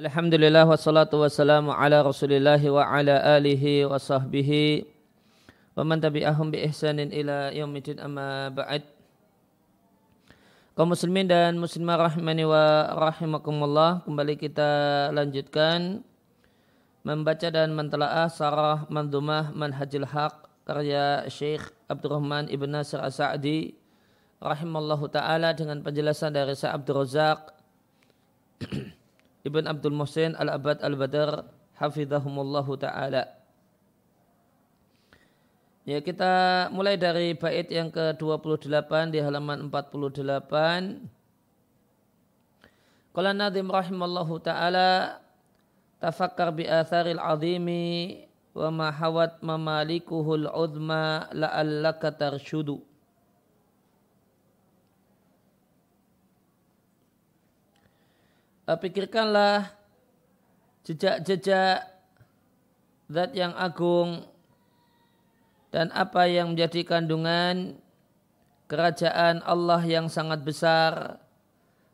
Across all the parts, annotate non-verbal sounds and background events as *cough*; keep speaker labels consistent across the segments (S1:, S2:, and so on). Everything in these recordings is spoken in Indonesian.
S1: Alhamdulillah wassalatu wassalamu ala rasulillah wa ala alihi wa sahbihi wa man tabi'ahum bi ihsanin ila yaumidin amma ba'd. Kaum muslimin dan muslimah rahimani wa rahimakumullah kembali kita lanjutkan membaca dan mentelaah sarah mandumah manhajil haq karya Syekh Abdurrahman Ibn Nasir As-Sa'di rahimallahu taala dengan penjelasan dari Syekh Abdul Razak *clears throat* Ibn Abdul Muhsin Al-Abad Al-Badar hafizahumullahu taala. Ya kita mulai dari bait yang ke-28 di halaman 48. Qala Nadim rahimallahu taala tafakkar bi atharil azimi wa ma hawat mamalikuhul uzma la'allaka tarshudu. Pikirkanlah jejak-jejak zat yang agung dan apa yang menjadi kandungan kerajaan Allah yang sangat besar.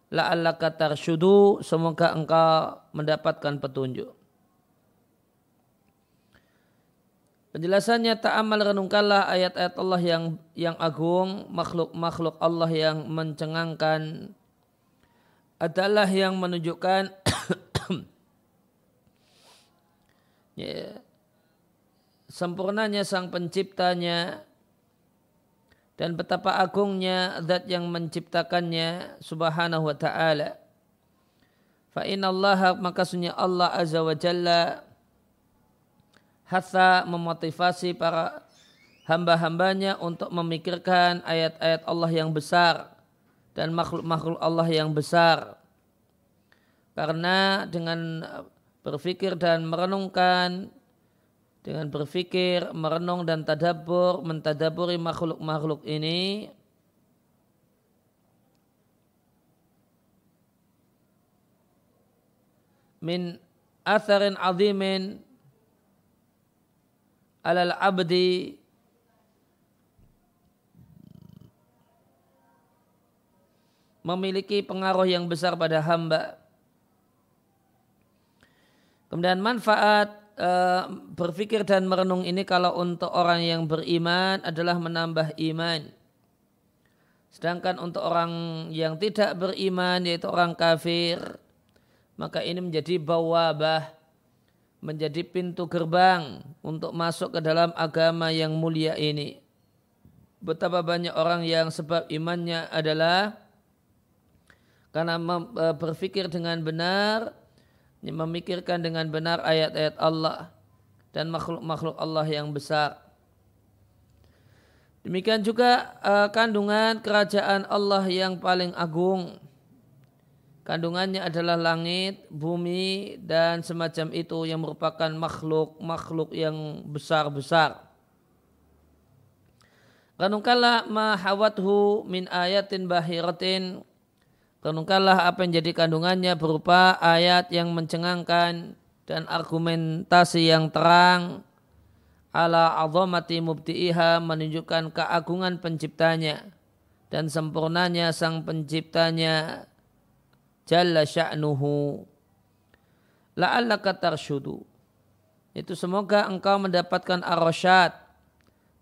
S1: La'allaka tarshudu semoga engkau mendapatkan petunjuk. Penjelasannya ta'amal renungkanlah ayat-ayat Allah yang yang agung, makhluk-makhluk Allah yang mencengangkan adalah yang menunjukkan *coughs* ya, sempurnanya sang penciptanya dan betapa agungnya zat yang menciptakannya subhanahu wa ta'ala. Fa Allah maka Allah azza wa jalla memotivasi para hamba-hambanya untuk memikirkan ayat-ayat Allah yang besar dan makhluk-makhluk Allah yang besar. Karena dengan berfikir dan merenungkan, dengan berfikir, merenung dan tadabur, mentadaburi makhluk-makhluk ini, min atharin azimin alal abdi memiliki pengaruh yang besar pada hamba. Kemudian manfaat e, berpikir dan merenung ini kalau untuk orang yang beriman adalah menambah iman. Sedangkan untuk orang yang tidak beriman yaitu orang kafir, maka ini menjadi bawabah, menjadi pintu gerbang untuk masuk ke dalam agama yang mulia ini. Betapa banyak orang yang sebab imannya adalah karena e, berpikir dengan benar, memikirkan dengan benar ayat-ayat Allah dan makhluk-makhluk Allah yang besar. Demikian juga uh, kandungan kerajaan Allah yang paling agung. Kandungannya adalah langit, bumi, dan semacam itu yang merupakan makhluk-makhluk yang besar-besar. Renungkanlah ma hawathu min ayatin bahiratin Renungkanlah apa yang jadi kandungannya berupa ayat yang mencengangkan dan argumentasi yang terang. Ala azamati mubti'iha menunjukkan keagungan penciptanya dan sempurnanya sang penciptanya. Jalla sya'nuhu. La'allaka tarshudu. Itu semoga engkau mendapatkan arasyad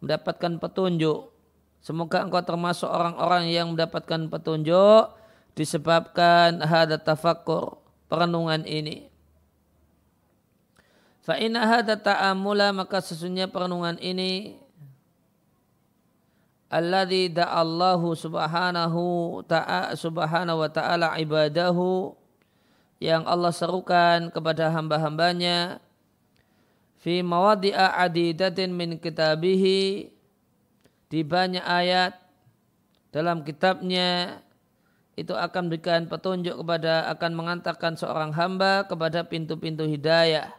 S1: mendapatkan petunjuk. Semoga engkau termasuk orang-orang yang mendapatkan petunjuk disebabkan hada tafakkur perenungan ini. Fa inna hada ta'amula maka sesungguhnya perenungan ini alladzi da'allahu subhanahu ta'a subhanahu wa ta'ala ibadahu yang Allah serukan kepada hamba-hambanya fi mawadi'a adidatin min kitabihi di banyak ayat dalam kitabnya itu akan berikan petunjuk kepada akan mengantarkan seorang hamba kepada pintu-pintu hidayah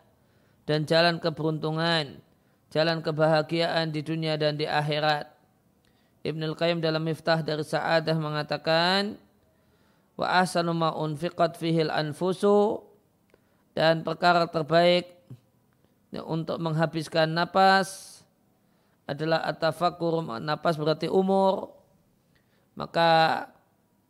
S1: dan jalan keberuntungan, jalan kebahagiaan di dunia dan di akhirat. Ibnul Qayyim dalam Miftah dari Sa'adah mengatakan wa ahsanu ma unfiqat fihil anfusu dan perkara terbaik untuk menghabiskan napas adalah atafakur napas berarti umur maka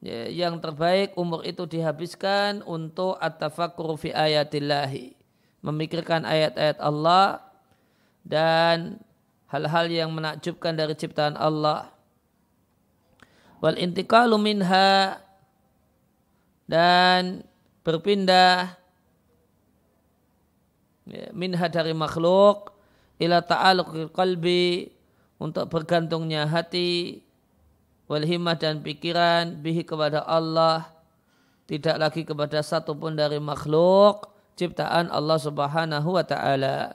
S1: ya, yang terbaik umur itu dihabiskan untuk at-tafakkur fi ayatillahi. Memikirkan ayat-ayat Allah dan hal-hal yang menakjubkan dari ciptaan Allah. Wal intiqalu minha dan berpindah ya, minha dari makhluk ila ta'aluq qalbi untuk bergantungnya hati wal himmah dan pikiran bihi kepada Allah tidak lagi kepada satupun dari makhluk ciptaan Allah Subhanahu wa taala.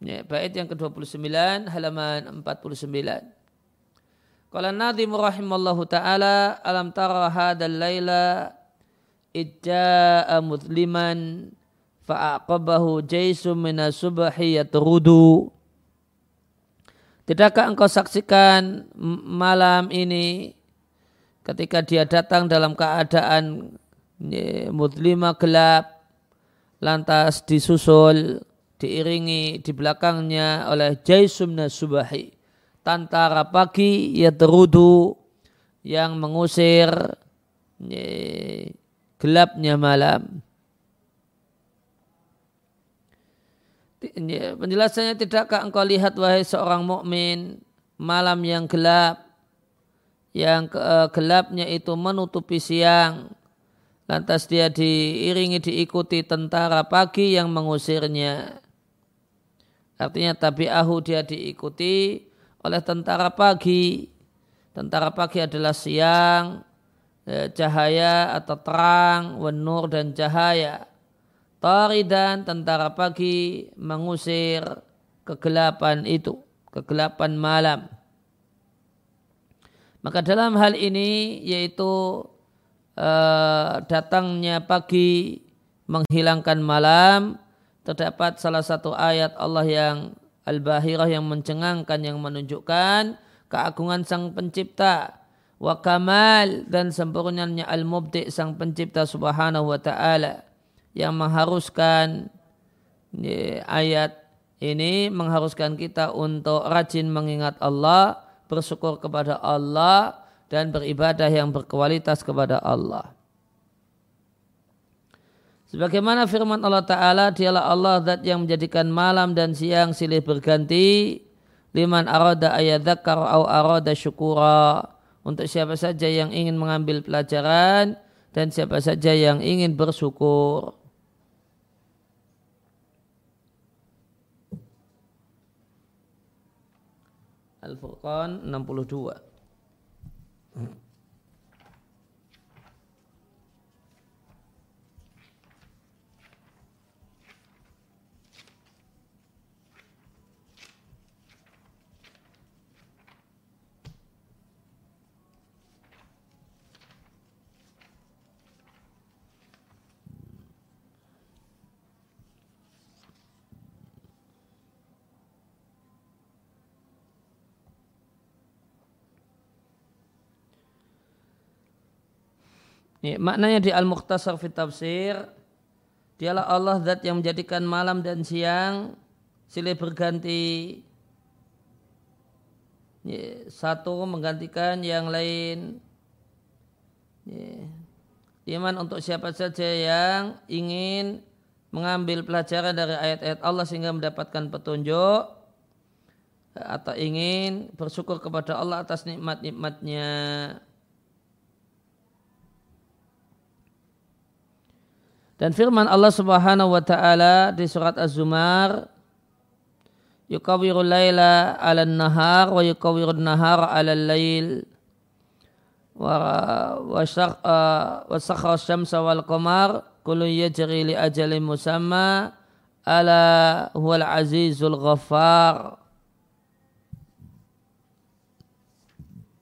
S1: Ya, bait yang ke-29 halaman 49. Qala Nadim rahimallahu taala alam tara hadzal laila idja'a musliman fa'aqabahu jaisum minas subhi yatrudu Tidakkah engkau saksikan malam ini ketika dia datang dalam keadaan muslimah gelap lantas disusul diiringi di belakangnya oleh Jaisumna Subahi tantara pagi ya terudu yang mengusir gelapnya malam penjelasannya tidakkah engkau lihat wahai seorang mukmin malam yang gelap yang ke, uh, gelapnya itu menutupi siang. Lantas dia diiringi diikuti tentara pagi yang mengusirnya. Artinya tabi'ahu dia diikuti oleh tentara pagi. Tentara pagi adalah siang eh, cahaya atau terang wenur dan cahaya Taridan tentara pagi mengusir kegelapan itu, kegelapan malam. Maka dalam hal ini yaitu uh, datangnya pagi menghilangkan malam, terdapat salah satu ayat Allah yang Al-Bahirah yang mencengangkan yang menunjukkan keagungan sang pencipta wa kamal dan sempurnanya al-mubdi sang pencipta subhanahu wa ta'ala yang mengharuskan ayat ini mengharuskan kita untuk rajin mengingat Allah, bersyukur kepada Allah dan beribadah yang berkualitas kepada Allah. Sebagaimana firman Allah Ta'ala, dialah Allah yang menjadikan malam dan siang silih berganti, liman arada ayadzakar au arada syukura. Untuk siapa saja yang ingin mengambil pelajaran dan siapa saja yang ingin bersyukur. Al-Furqan 62. Ini, maknanya di Al-Mukhtasar fit Tafsir, dialah Allah zat yang menjadikan malam dan siang silih berganti. Ini, satu menggantikan yang lain. Ini, iman untuk siapa saja yang ingin mengambil pelajaran dari ayat-ayat Allah sehingga mendapatkan petunjuk atau ingin bersyukur kepada Allah atas nikmat-nikmatnya. Dan firman Allah Subhanahu wa taala di surat Az-Zumar yukawiru laila 'ala nahar wa yukawiru nahar 'ala lail. Wa wa sakhara syamsa wal qamar kullu yajri li ajalin musamma ala huwal azizul ghaffar.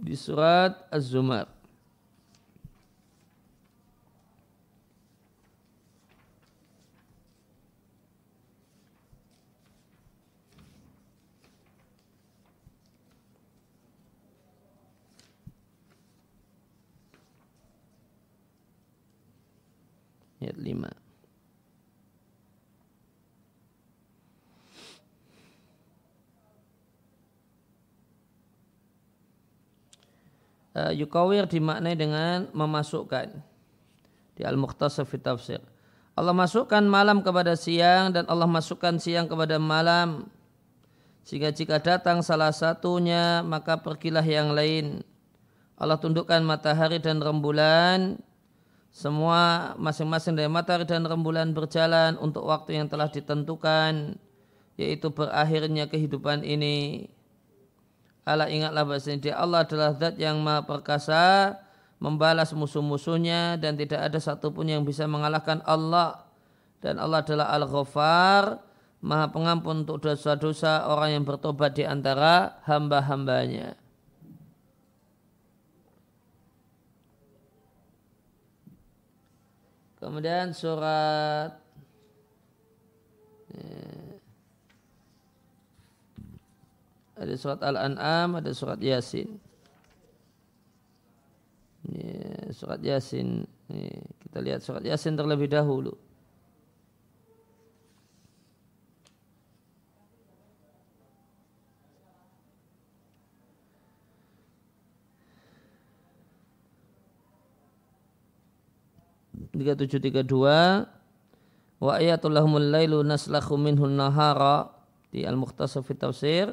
S1: Di surat Az-Zumar ayat 5. uh, yukawir dimaknai dengan memasukkan di Al-Mukhtasar fi Tafsir. Allah masukkan malam kepada siang dan Allah masukkan siang kepada malam. Sehingga jika datang salah satunya maka pergilah yang lain. Allah tundukkan matahari dan rembulan. Semua masing-masing dari matahari dan rembulan berjalan untuk waktu yang telah ditentukan. Yaitu berakhirnya kehidupan ini. Allah ingatlah bahasanya dia Allah adalah zat yang maha perkasa, membalas musuh-musuhnya dan tidak ada satupun yang bisa mengalahkan Allah. Dan Allah adalah Al-Ghafar, maha pengampun untuk dosa-dosa orang yang bertobat di antara hamba-hambanya. Kemudian surat ya. ada surat Al-An'am, ada surat Yasin. Ini surat Yasin. Ini, kita lihat surat Yasin terlebih dahulu. Tiga tujuh tiga dua wa ayatul lahumul lailu naslakhu minhun nahara di al-mukhtasar fi tafsir.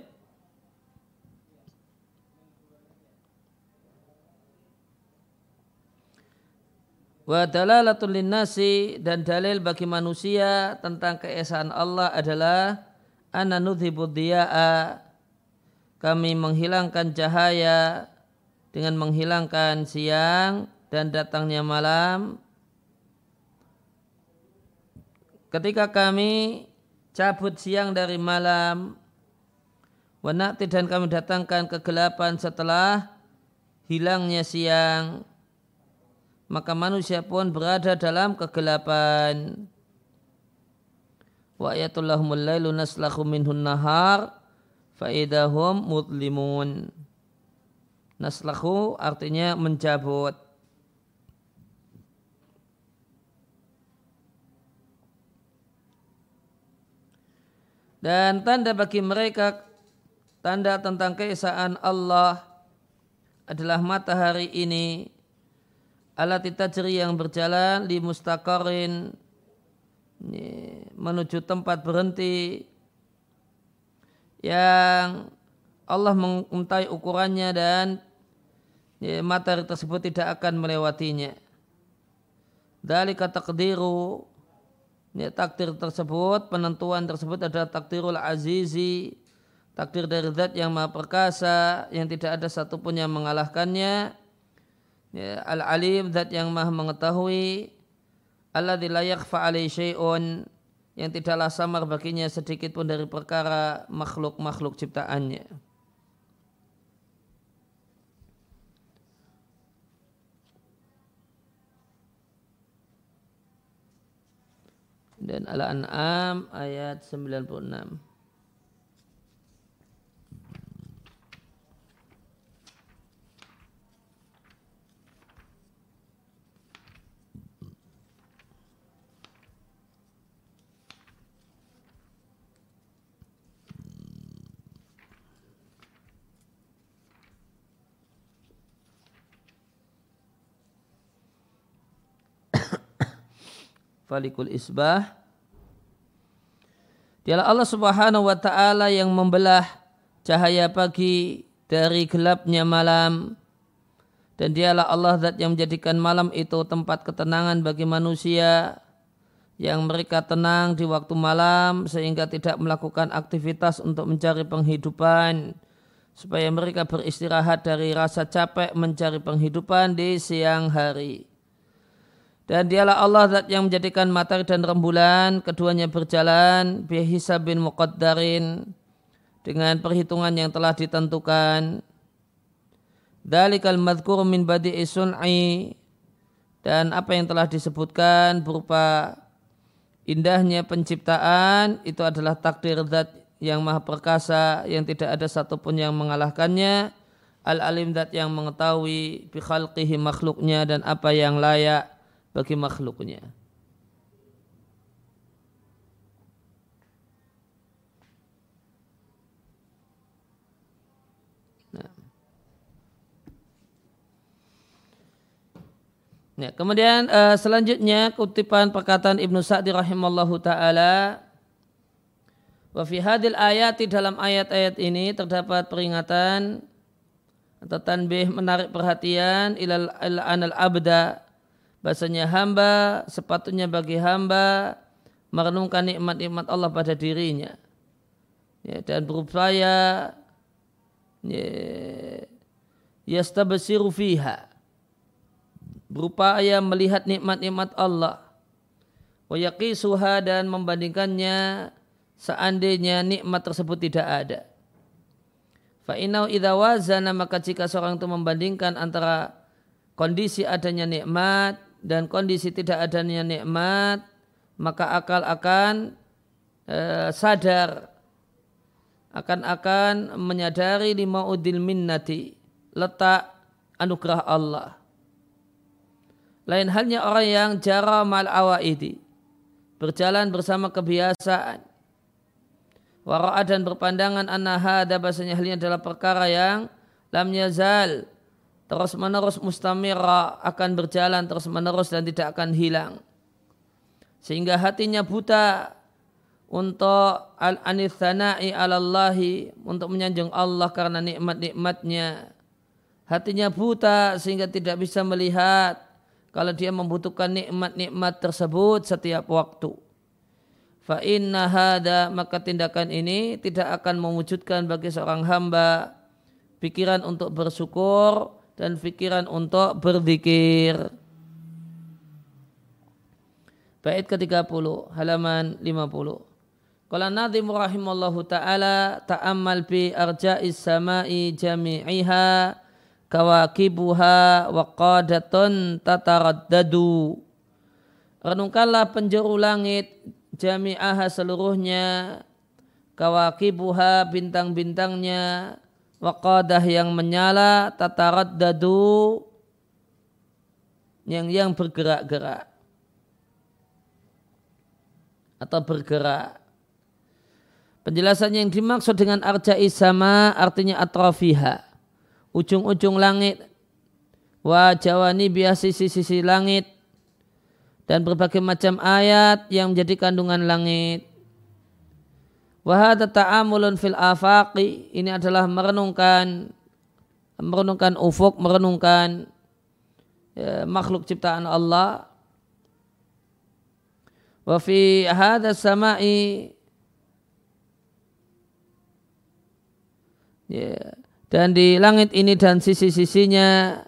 S1: Wa dalalatul linnasi dan dalil bagi manusia tentang keesaan Allah adalah anna nudhibud diya'a kami menghilangkan cahaya dengan menghilangkan siang dan datangnya malam ketika kami cabut siang dari malam wanakti dan kami datangkan kegelapan setelah hilangnya siang maka manusia pun berada dalam kegelapan. Wa ayatul lahumul lailu naslakhu minhun nahar faidahum mudlimun. Naslakhu artinya mencabut. Dan tanda bagi mereka tanda tentang keesaan Allah adalah matahari ini alat tajri yang berjalan di mustaqarin menuju tempat berhenti yang Allah mengetahui ukurannya dan matahari tersebut tidak akan melewatinya. Dari kata takdiru ya, takdir tersebut, penentuan tersebut adalah takdirul azizi, takdir dari zat yang maha perkasa, yang tidak ada satupun yang mengalahkannya, ya, al-alim zat yang maha mengetahui. Alladzi la yakhfa alaihi syai'un yang tidaklah samar baginya sedikit pun dari perkara makhluk-makhluk ciptaannya. Dan Al-An'am ayat 96. Falikul isbah. Dialah Allah subhanahu wa ta'ala yang membelah cahaya pagi dari gelapnya malam. Dan dialah Allah zat yang menjadikan malam itu tempat ketenangan bagi manusia yang mereka tenang di waktu malam sehingga tidak melakukan aktivitas untuk mencari penghidupan. Supaya mereka beristirahat dari rasa capek mencari penghidupan di siang hari. Dan dialah Allah zat yang menjadikan matahari dan rembulan keduanya berjalan bin muqaddarin dengan perhitungan yang telah ditentukan. Dalikal madhkur min badi'i sun'i dan apa yang telah disebutkan berupa indahnya penciptaan itu adalah takdir zat yang maha perkasa yang tidak ada satupun yang mengalahkannya al-alim zat yang mengetahui bikhalqihi makhluknya dan apa yang layak bagi makhluknya. Nah. Ya, kemudian uh, selanjutnya kutipan perkataan Ibnu Sa'di rahimallahu taala wa fi hadil ayat di dalam ayat-ayat ini terdapat peringatan atau tanbih menarik perhatian ilal anal abda bahasanya hamba sepatutnya bagi hamba merenungkan nikmat-nikmat Allah pada dirinya. Ya, dan berupaya ya, yastabsiru fiha. Berupaya melihat nikmat-nikmat Allah. Wa yaqisuha dan membandingkannya seandainya nikmat tersebut tidak ada. Fa inau idza maka jika seorang itu membandingkan antara kondisi adanya nikmat dan kondisi tidak adanya nikmat maka akal akan e, sadar akan akan menyadari lima udil minnati letak anugerah Allah lain halnya orang yang jara mal awaidi. Berjalan bersama kebiasaan. Wara'a dan berpandangan annaha ada bahasanya halnya adalah perkara yang lam yazal terus menerus mustamira akan berjalan terus menerus dan tidak akan hilang sehingga hatinya buta untuk al anithana'i alallahi untuk menyanjung Allah karena nikmat-nikmatnya hatinya buta sehingga tidak bisa melihat kalau dia membutuhkan nikmat-nikmat tersebut setiap waktu. Fa inna hada maka tindakan ini tidak akan mewujudkan bagi seorang hamba pikiran untuk bersyukur dan pikiran untuk berzikir. Bait ke-30 halaman 50. Qala nadhim rahimallahu taala ta'ammal bi arja'is sama'i jami'iha kawakibuha wa qadatun tataraddadu renungkanlah penjuru langit jami'aha seluruhnya kawakibuha bintang-bintangnya waqadah yang menyala tataraddadu yang yang bergerak-gerak. Atau bergerak. Penjelasan yang dimaksud dengan arja'i sama artinya atrofiha. Ujung-ujung langit. Wa jawani biasa sisi-sisi langit. Dan berbagai macam ayat yang menjadi kandungan langit Wahada ta'amulun fil afaqi ini adalah merenungkan merenungkan ufuk, merenungkan ya, makhluk ciptaan Allah. Wa fi hadha samai ya, dan di langit ini dan sisi-sisinya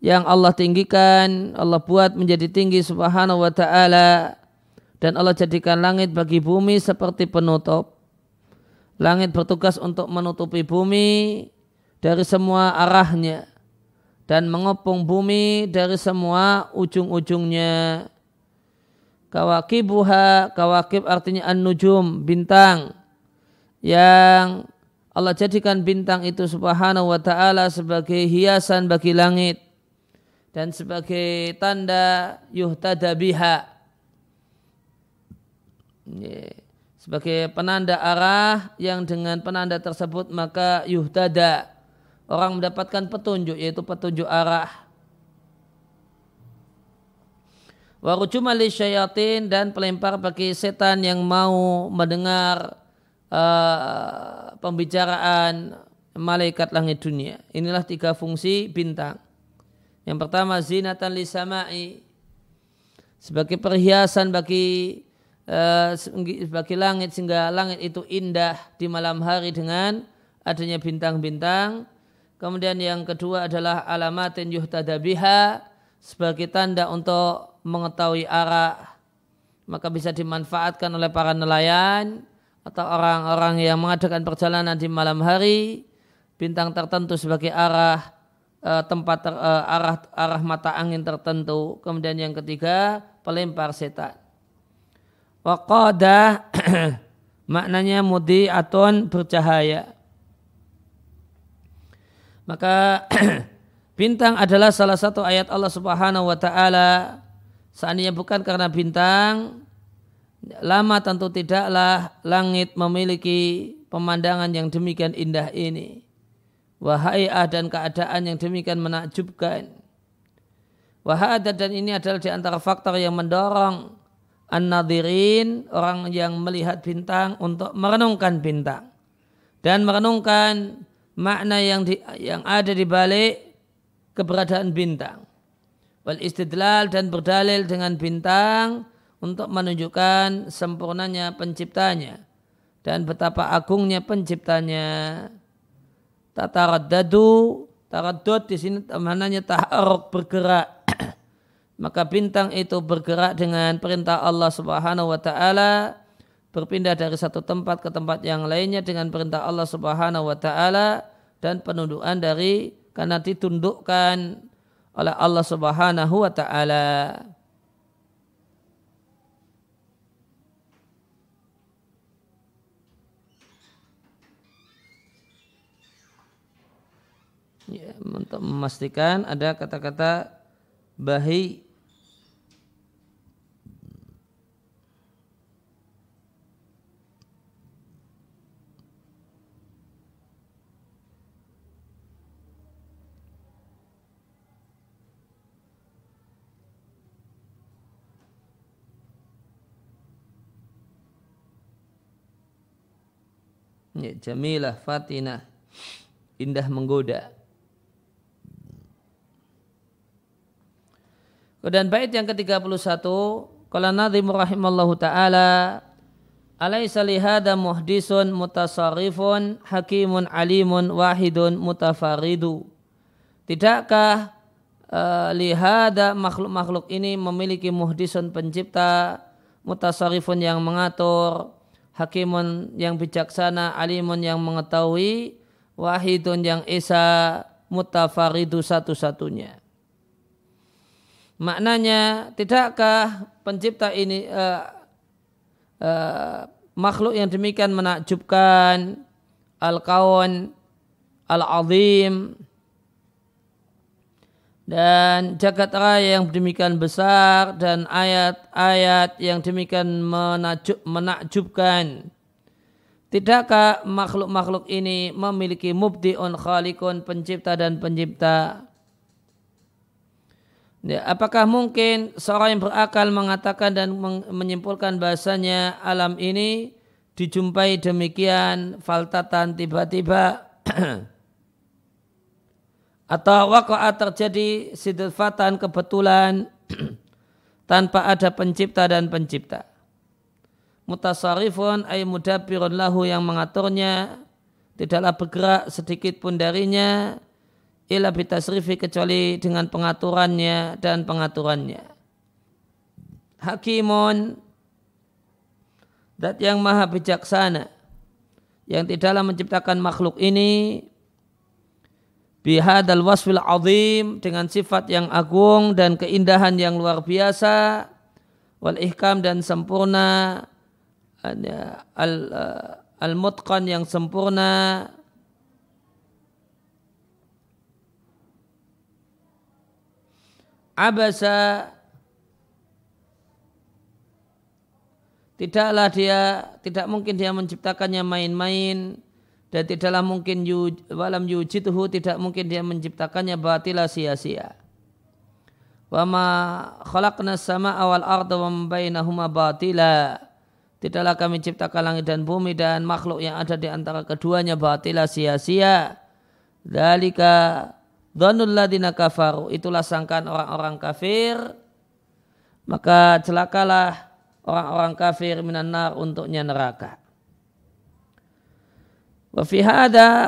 S1: yang Allah tinggikan, Allah buat menjadi tinggi subhanahu wa ta'ala dan Allah jadikan langit bagi bumi seperti penutup. Langit bertugas untuk menutupi bumi dari semua arahnya dan mengepung bumi dari semua ujung-ujungnya. Kawakibuha, kawakib artinya an-nujum, bintang yang Allah jadikan bintang itu subhanahu wa ta'ala sebagai hiasan bagi langit dan sebagai tanda yuhtada biha sebagai penanda arah yang dengan penanda tersebut maka yuhtada orang mendapatkan petunjuk yaitu petunjuk arah syayatin dan pelempar bagi setan yang mau mendengar uh, pembicaraan malaikat langit dunia. Inilah tiga fungsi bintang. Yang pertama zinatan lisama'i sebagai perhiasan bagi uh, bagi langit sehingga langit itu indah di malam hari dengan adanya bintang-bintang. Kemudian yang kedua adalah alamatin yuhtada biha sebagai tanda untuk mengetahui arah. Maka bisa dimanfaatkan oleh para nelayan atau orang-orang yang mengadakan perjalanan di malam hari. Bintang tertentu sebagai arah uh, tempat uh, arah arah mata angin tertentu. Kemudian yang ketiga pelempar setan waqadah *clears throat* maknanya mudi aton bercahaya maka *clears throat* bintang adalah salah satu ayat Allah Subhanahu wa taala seandainya bukan karena bintang lama tentu tidaklah langit memiliki pemandangan yang demikian indah ini. Wahai dan keadaan yang demikian menakjubkan. Wahada dan ini adalah di antara faktor yang mendorong an-nadirin, orang yang melihat bintang untuk merenungkan bintang. Dan merenungkan makna yang di, yang ada di balik keberadaan bintang. Wal istidlal dan berdalil dengan bintang untuk menunjukkan sempurnanya penciptanya dan betapa agungnya penciptanya. Tataraddadu, taraddud di sini maknanya taharuk bergerak. Maka bintang itu bergerak dengan perintah Allah Subhanahu wa taala berpindah dari satu tempat ke tempat yang lainnya dengan perintah Allah Subhanahu wa taala dan penundukan dari karena ditundukkan oleh Allah Subhanahu wa taala. ya, untuk memastikan ada kata-kata bahi Ya, jamilah, fatinah, indah menggoda. Dan bait yang ke-31 Qala nadhim rahimallahu taala Alaysa lihada muhdisun mutasarrifun hakimun alimun wahidun mutafaridu Tidakkah uh, lihada makhluk-makhluk ini memiliki muhdisun pencipta mutasarrifun yang mengatur hakimun yang bijaksana alimun yang mengetahui wahidun yang esa mutafaridu satu-satunya. Maknanya tidakkah pencipta ini uh, uh, makhluk yang demikian menakjubkan al-kawan al-azim dan jagat raya yang demikian besar dan ayat-ayat yang demikian menakjub, menakjubkan. Tidakkah makhluk-makhluk ini memiliki mubdi'un khalikun pencipta dan pencipta? Ya, apakah mungkin seorang yang berakal mengatakan dan menyimpulkan bahasanya alam ini dijumpai demikian faltatan tiba-tiba *clears throat* atau waqa'a terjadi sidfatan kebetulan *clears throat* tanpa ada pencipta dan pencipta. Mutasarifun ay mudabbirun lahu yang mengaturnya tidaklah bergerak sedikit pun darinya ila bitasrifi kecuali dengan pengaturannya dan pengaturannya. Hakimun dat yang maha bijaksana yang tidaklah menciptakan makhluk ini bihadal wasfil azim dengan sifat yang agung dan keindahan yang luar biasa wal ihkam dan sempurna al al mutqan yang sempurna abasa tidaklah dia tidak mungkin dia menciptakannya main-main dan tidaklah mungkin yu, walam yujituhu tidak mungkin dia menciptakannya batila sia-sia. Wa ma khalaqna sama awal arda wa bainahuma batila. Tidaklah kami ciptakan langit dan bumi dan makhluk yang ada di antara keduanya batila sia-sia. Dalika Dhanul ladina kafaru itulah sangkaan orang-orang kafir maka celakalah orang-orang kafir minan nar untuknya neraka. Wa fi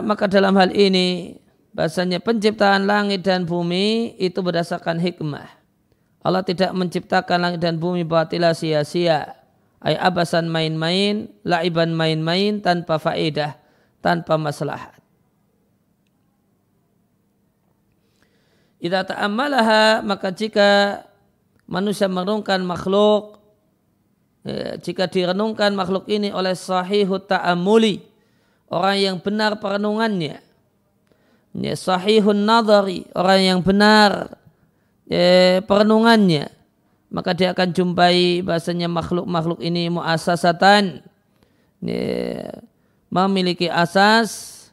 S1: maka dalam hal ini bahasanya penciptaan langit dan bumi itu berdasarkan hikmah. Allah tidak menciptakan langit dan bumi batila sia-sia. Ay abasan main-main, laiban main-main tanpa faedah, tanpa maslahat. Idza ta'ammalaha maka jika manusia merenungkan makhluk ya, jika direnungkan makhluk ini oleh sahihut ta'amuli orang yang benar perenungannya. Ya, sahihun nadari orang yang benar ya, perenungannya. Maka dia akan jumpai bahasanya makhluk-makhluk ini muasasatan. Ya, memiliki asas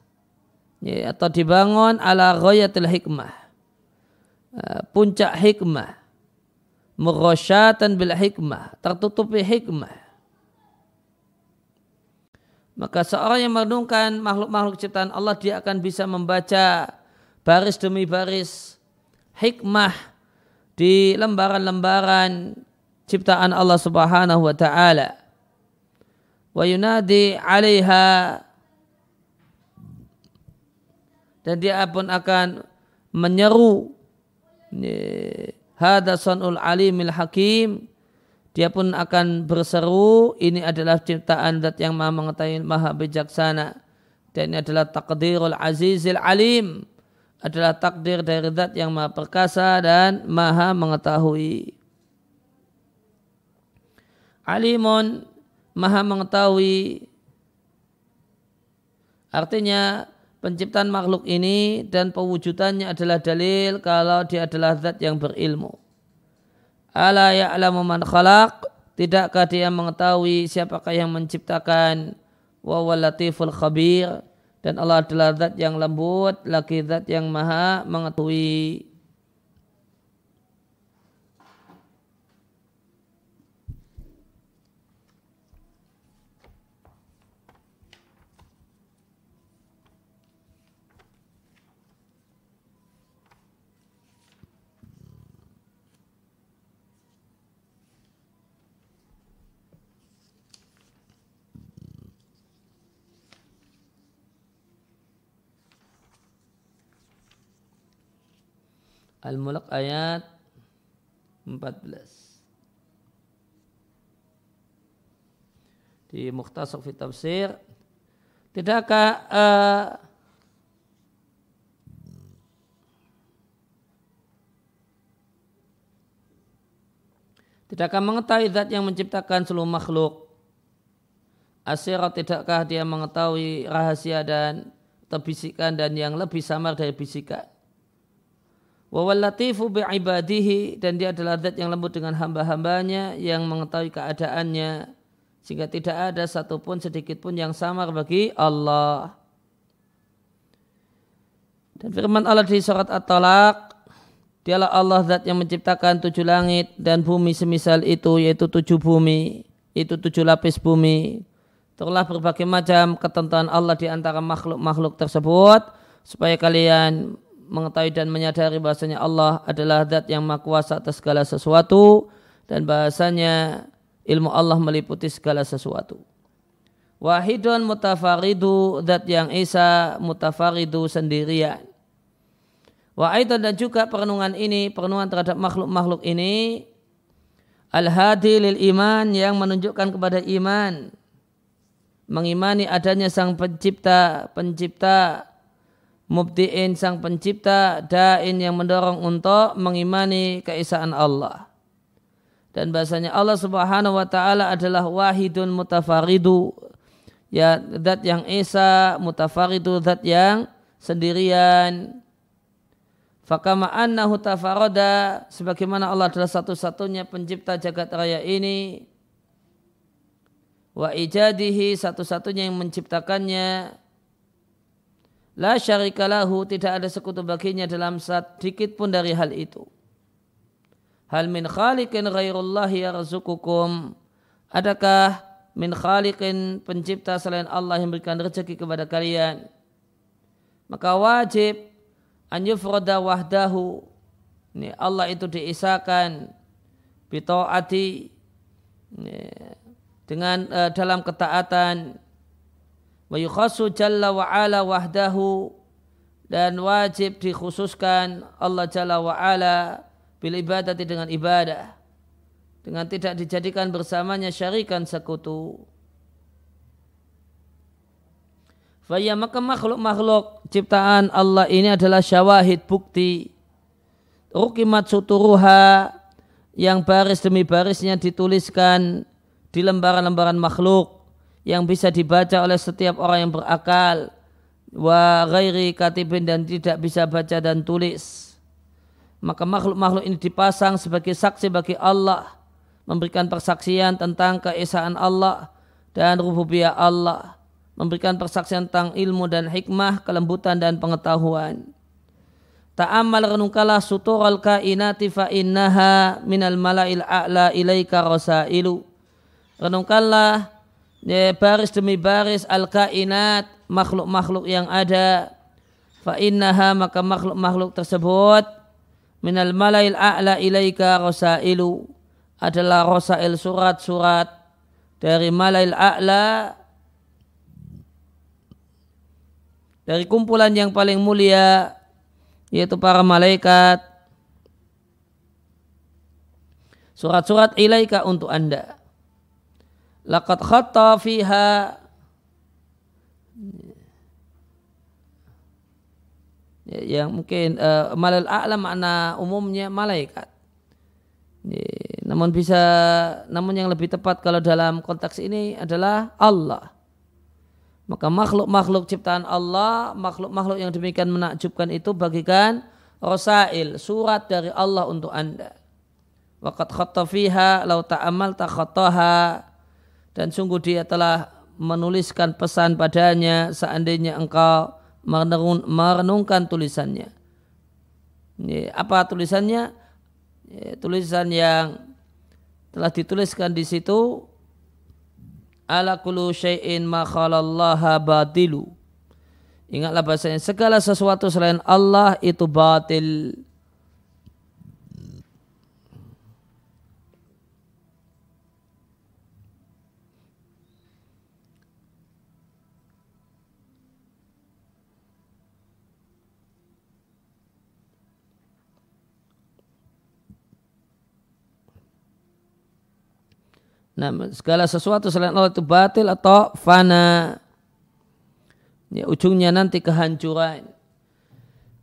S1: ya, atau dibangun ala ghayatil hikmah. Uh, puncak hikmah. Murrosyatan bil hikmah tertutupi hikmah maka seorang yang merenungkan makhluk-makhluk ciptaan Allah dia akan bisa membaca baris demi baris hikmah di lembaran-lembaran ciptaan Allah Subhanahu wa taala. Wa yunadi 'alaiha. Dan dia pun akan menyeru. Hada sanul alimil hakim dia pun akan berseru ini adalah ciptaan zat yang maha mengetahui maha bijaksana. Dan ini adalah takdirul azizil alim. Adalah takdir dari zat yang maha perkasa dan maha mengetahui. Alimun maha mengetahui. Artinya penciptaan makhluk ini dan pewujudannya adalah dalil kalau dia adalah zat yang berilmu. Ala ya'lamu man khalaq? Tidakkah dia mengetahui siapakah yang menciptakan? Wa latiful khabir. Dan Allah adalah zat yang lembut lagi zat yang maha mengetahui Al-Mulk ayat 14. Di Mukhtasar fi Tafsir tidakkah uh, Tidakkah mengetahui zat yang menciptakan seluruh makhluk? Asyirat tidakkah dia mengetahui rahasia dan terbisikan dan yang lebih samar dari bisikan? Wawallatifu bi'ibadihi dan dia adalah zat yang lembut dengan hamba-hambanya yang mengetahui keadaannya sehingga tidak ada satupun sedikit pun yang samar bagi Allah. Dan firman Allah di surat At-Talaq Dialah Allah zat yang menciptakan tujuh langit dan bumi semisal itu yaitu tujuh bumi itu tujuh lapis bumi. Telah berbagai macam ketentuan Allah di antara makhluk-makhluk tersebut supaya kalian mengetahui dan menyadari bahasanya Allah adalah zat yang maha atas segala sesuatu dan bahasanya ilmu Allah meliputi segala sesuatu. Wahidun mutafaridu zat yang esa mutafaridu sendirian. Wa dan juga perenungan ini, perenungan terhadap makhluk-makhluk ini al-hadi lil iman yang menunjukkan kepada iman mengimani adanya sang pencipta, pencipta mubdiin sang pencipta, dain yang mendorong untuk mengimani keesaan Allah. Dan bahasanya Allah subhanahu wa ta'ala adalah wahidun mutafaridu. Ya, zat yang esa, mutafaridu, zat yang sendirian. Fakama annahu tafaroda, sebagaimana Allah adalah satu-satunya pencipta jagat raya ini. Wa ijadihi, satu-satunya yang menciptakannya La syarikalahu tidak ada sekutu baginya dalam sedikit pun dari hal itu. Hal min khaliqin ghairullahi yarzukukum. Adakah min khaliqin pencipta selain Allah yang berikan rezeki kepada kalian? Maka wajib an yufrada wahdahu. Ini Allah itu diisakan bitaati dengan uh, dalam ketaatan wa yukhasu jalla wa ala wahdahu. Dan wajib dikhususkan Allah jalla wa ala bil ibadati dengan ibadah. Dengan tidak dijadikan bersamanya syarikan sekutu. Faya maka makhluk-makhluk ciptaan Allah ini adalah syawahid bukti. Rukimat suturuha yang baris demi barisnya dituliskan di lembaran-lembaran makhluk yang bisa dibaca oleh setiap orang yang berakal. Wa ghairi katibin dan tidak bisa baca dan tulis. Maka makhluk-makhluk ini dipasang sebagai saksi bagi Allah. Memberikan persaksian tentang keesaan Allah dan rububiyah Allah. Memberikan persaksian tentang ilmu dan hikmah kelembutan dan pengetahuan. Ta'amal renungkalah sutural kainati fa innaha minal malail a'la ilaika rasailu. Renungkanlah ya, baris demi baris al kainat makhluk-makhluk yang ada. Fa innaha maka makhluk-makhluk tersebut minal malail a'la ilaika rasailu adalah rasail surat-surat dari malail a'la dari kumpulan yang paling mulia yaitu para malaikat. Surat-surat ilaika untuk anda laqad khatta fiha. Yang mungkin uh, malal a'la makna umumnya malaikat. Namun bisa namun yang lebih tepat kalau dalam konteks ini adalah Allah. Maka makhluk-makhluk ciptaan Allah, makhluk-makhluk yang demikian menakjubkan itu bagikan rosail, surat dari Allah untuk anda. Waqat khatta fiha lau ta'amal takhattaha dan sungguh dia telah menuliskan pesan padanya seandainya engkau merenungkan tulisannya. Apa tulisannya? Ya, tulisan yang telah dituliskan di situ ala kullu syai'in ma batilu. Ingatlah bahasanya segala sesuatu selain Allah itu batil. Nah, segala sesuatu selain Allah itu batil atau fana. Ya, ujungnya nanti kehancuran.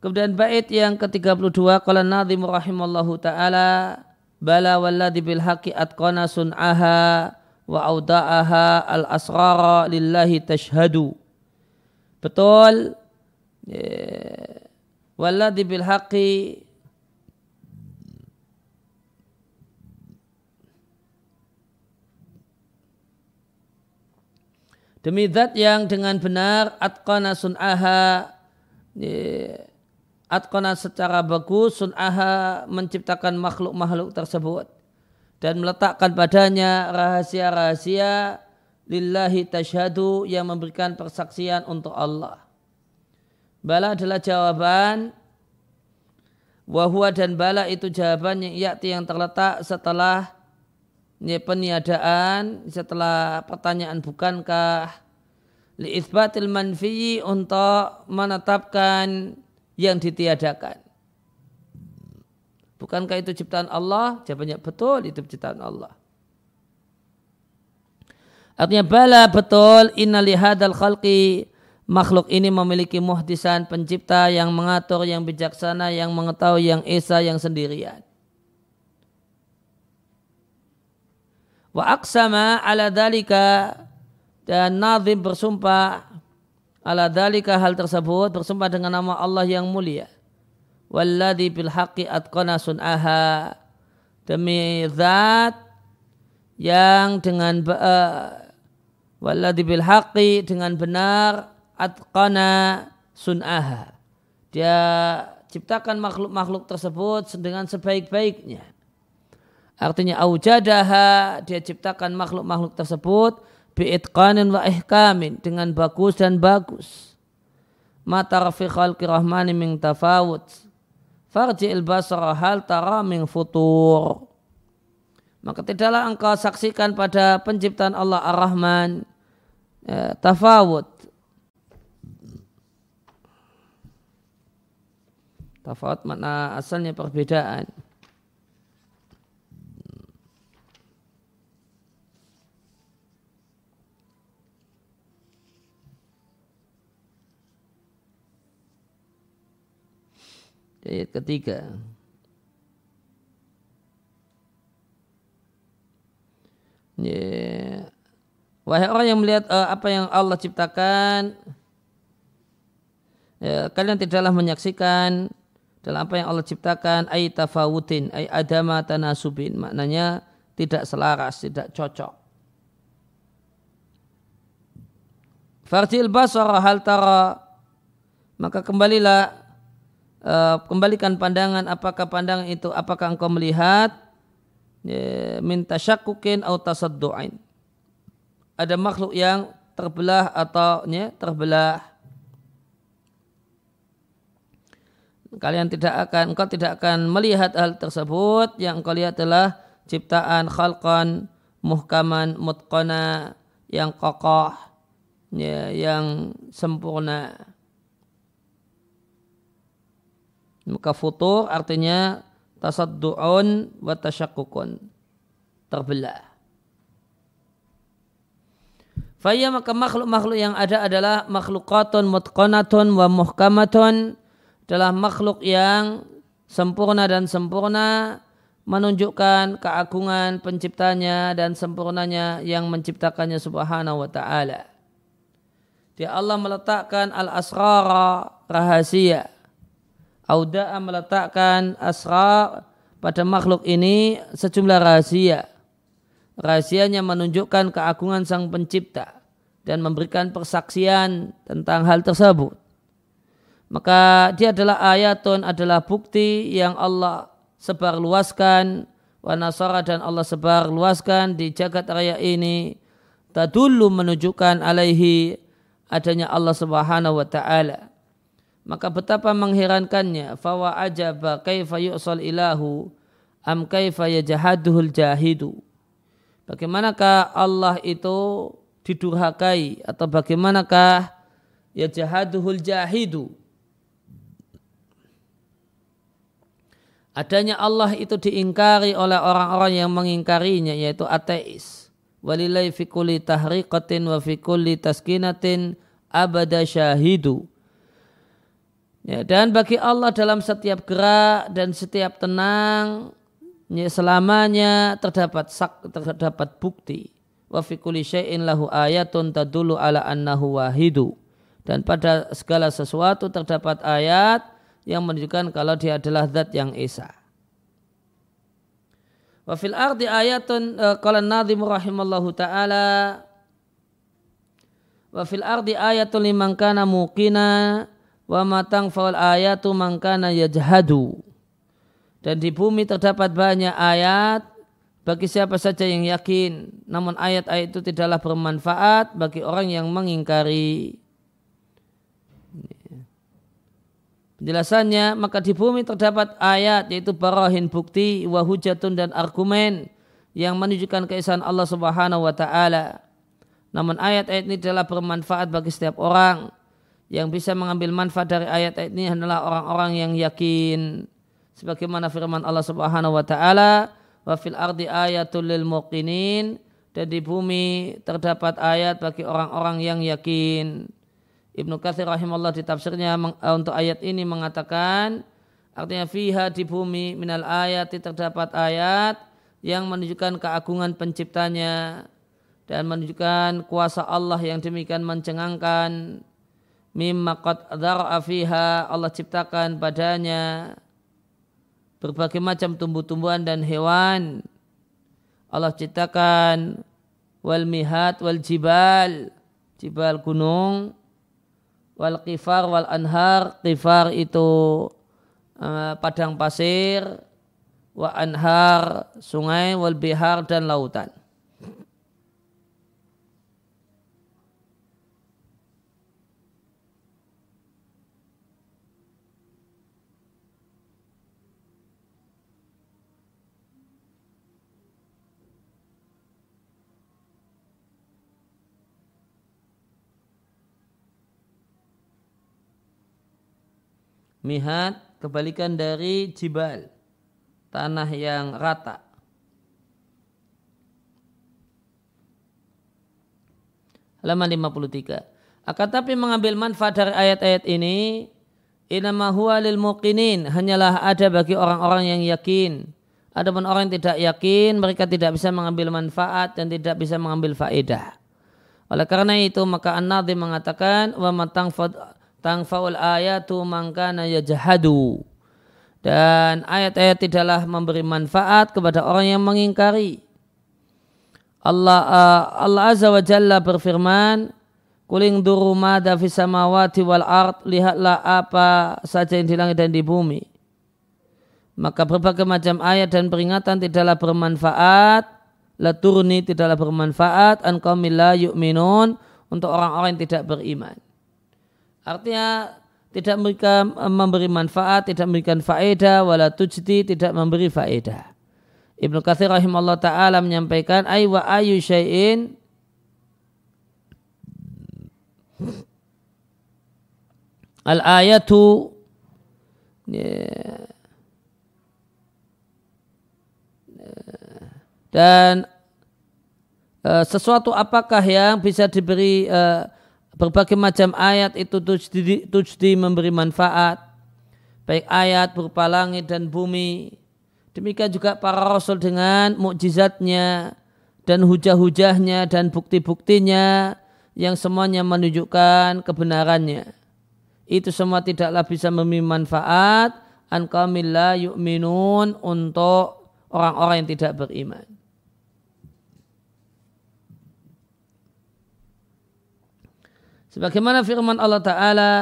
S1: Kemudian bait yang ke-32 qala nadhim rahimallahu taala bala walladhi bil haqqi atqana sun'aha wa auda'aha al asrara lillahi tashhadu. Betul. Ya, walladhi bil haqqi Demi zat yang dengan benar atqana sun'aha atqana secara bagus sun'aha menciptakan makhluk-makhluk tersebut dan meletakkan padanya rahasia-rahasia lillahi tashhadu yang memberikan persaksian untuk Allah. Bala adalah jawaban wahwa dan bala itu jawaban yang yakti yang terletak setelah ini peniadaan setelah pertanyaan bukankah li isbatil manfi untuk menetapkan yang ditiadakan. Bukankah itu ciptaan Allah? Jawabannya betul itu ciptaan Allah. Artinya bala betul inna lihadal khalqi makhluk ini memiliki muhdisan pencipta yang mengatur, yang bijaksana, yang mengetahui, yang esa, yang sendirian. Wa aksama ala dalika dan Nazim bersumpah ala dalika hal tersebut bersumpah dengan nama Allah yang mulia. Walladhi bil haqqi atqana sun'aha demi zat yang dengan uh, walladhi bil haqqi dengan benar atqana sun'aha. Dia ciptakan makhluk-makhluk tersebut dengan sebaik-baiknya Artinya aujadaha dia ciptakan makhluk-makhluk tersebut biitqanin wa ihkamin dengan bagus dan bagus. Mata rafi khalqi rahmani min tafawut. Farji'il basara hal tara min futur. Maka tidaklah engkau saksikan pada penciptaan Allah Ar-Rahman ya, tafawut. Tafawut makna asalnya perbedaan. Ayat ketiga. Yeah. Wahai orang yang melihat uh, apa yang Allah ciptakan, ya, kalian tidaklah menyaksikan dalam apa yang Allah ciptakan ay tafawutin ay adama tanasubin maknanya tidak selaras tidak cocok Farjil basara hal tara maka kembalilah uh, kembalikan pandangan apakah pandangan itu apakah engkau melihat? Ya, minta syakukin atau tasaddu'ain ada makhluk yang terbelah atau ya, terbelah. Kalian tidak akan engkau tidak akan melihat hal tersebut. Yang engkau lihat adalah ciptaan khalqan muhkaman mutqana yang kokoh ya, yang sempurna maka futur artinya tasaddu'un wa tasyakkukun terbelah Faya maka makhluk-makhluk yang ada adalah makhlukatun mutqanatun wa muhkamatun adalah makhluk yang sempurna dan sempurna menunjukkan keagungan penciptanya dan sempurnanya yang menciptakannya subhanahu wa ta'ala. Dia Allah meletakkan al-asrara rahasia. Auda'a meletakkan asrar pada makhluk ini sejumlah rahasia. Rahasianya menunjukkan keagungan sang pencipta dan memberikan persaksian tentang hal tersebut. Maka dia adalah ayatun adalah bukti yang Allah sebar luaskan wa nasara dan Allah sebar luaskan di jagat raya ini tadullu menunjukkan alaihi adanya Allah Subhanahu wa taala. Maka betapa mengherankannya fawa ajaba kaifa yu'sal ilahu am kaifa yajahaduhul jahidu. Bagaimanakah Allah itu didurhakai atau bagaimanakah ya jahaduhul jahidu? Adanya Allah itu diingkari oleh orang-orang yang mengingkarinya yaitu ateis. Walilai fi kulli tahriqatin wa fi kulli taskinatin abada syahidu ya, dan bagi Allah dalam setiap gerak dan setiap tenang ya, selamanya terdapat sak, terdapat bukti wa fi kulli syai'in lahu ayatun tadulu ala annahu wahidu dan pada segala sesuatu terdapat ayat yang menunjukkan kalau dia adalah zat yang esa. Wa fil ardi ayatun uh, qala an-nadhim rahimallahu taala wa fil ardi ayatun liman kana muqina wa matang faul ayatu man kana yajhadu. Dan di bumi terdapat banyak ayat bagi siapa saja yang yakin. Namun ayat-ayat itu tidaklah bermanfaat bagi orang yang mengingkari. Penjelasannya, maka di bumi terdapat ayat yaitu barahin bukti, wahujatun dan argumen yang menunjukkan keesaan Allah Subhanahu wa taala. Namun ayat-ayat ini adalah bermanfaat bagi setiap orang. Yang bisa mengambil manfaat dari ayat-ayat ini adalah orang-orang yang yakin. Sebagaimana firman Allah Subhanahu wa taala, wa fil ardi ayatul lil muqinin dan di bumi terdapat ayat bagi orang-orang yang yakin. Ibnu Katsir rahimahullah di tafsirnya untuk ayat ini mengatakan artinya fiha di bumi minal ayat terdapat ayat yang menunjukkan keagungan penciptanya dan menunjukkan kuasa Allah yang demikian mencengangkan mimma qad fiha Allah ciptakan padanya berbagai macam tumbuh-tumbuhan dan hewan. Allah ciptakan wal mihat wal jibal, jibal gunung, wal kifar wal anhar, kifar itu uh, padang pasir, wa anhar sungai, wal bihar dan lautan. Mihat kebalikan dari jibal. Tanah yang rata. Halaman 53. Akan tapi mengambil manfaat dari ayat-ayat ini, inama huwa lil muqinin, hanyalah ada bagi orang-orang yang yakin. Adapun orang yang tidak yakin, mereka tidak bisa mengambil manfaat dan tidak bisa mengambil faedah. Oleh karena itu, maka An-Nadhim mengatakan, wa matang tangfaul ayatu mangkana yajhadu dan ayat-ayat tidaklah memberi manfaat kepada orang yang mengingkari Allah uh, Allah azza wa jalla berfirman Kuling duru mada fis samawati wal ard, lihatlah apa saja yang di langit dan di bumi. Maka berbagai macam ayat dan peringatan tidaklah bermanfaat, la turni tidaklah bermanfaat, an la yu'minun, untuk orang-orang yang tidak beriman. Artinya tidak mereka memberi manfaat, tidak memberikan faedah, wala tujdi, tidak memberi faedah. Ibnu Katsir rahimahullah taala menyampaikan ay wa ayu syai'in al ayatu dan uh, sesuatu apakah yang bisa diberi uh, berbagai macam ayat itu tujdi, tujdi memberi manfaat baik ayat berupa langit dan bumi demikian juga para rasul dengan mukjizatnya dan hujah-hujahnya dan bukti-buktinya yang semuanya menunjukkan kebenarannya. Itu semua tidaklah bisa memberi manfaat an la yu'minun untuk orang-orang yang tidak beriman. Sebagaimana firman Allah Ta'ala,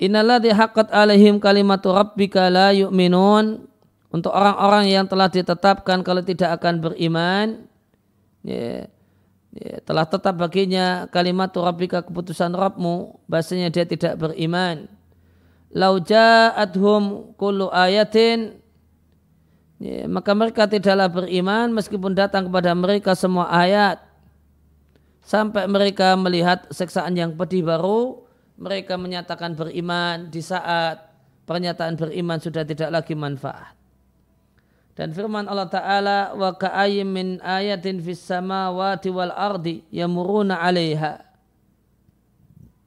S1: Innaladhi haqqat alaihim kalimatu rabbika la yu'minun. Untuk orang-orang yang telah ditetapkan kalau tidak akan beriman, ya, ya, telah tetap baginya kalimat rabbika keputusan Rabbmu bahasanya dia tidak beriman lau ja'adhum kullu ayatin ya, maka mereka tidaklah beriman meskipun datang kepada mereka semua ayat sampai mereka melihat seksaan yang pedih baru mereka menyatakan beriman di saat pernyataan beriman sudah tidak lagi manfaat dan firman Allah Ta'ala wa ka'ayyim min ayatin fis samawati wal ardi yamuruna 'alaiha.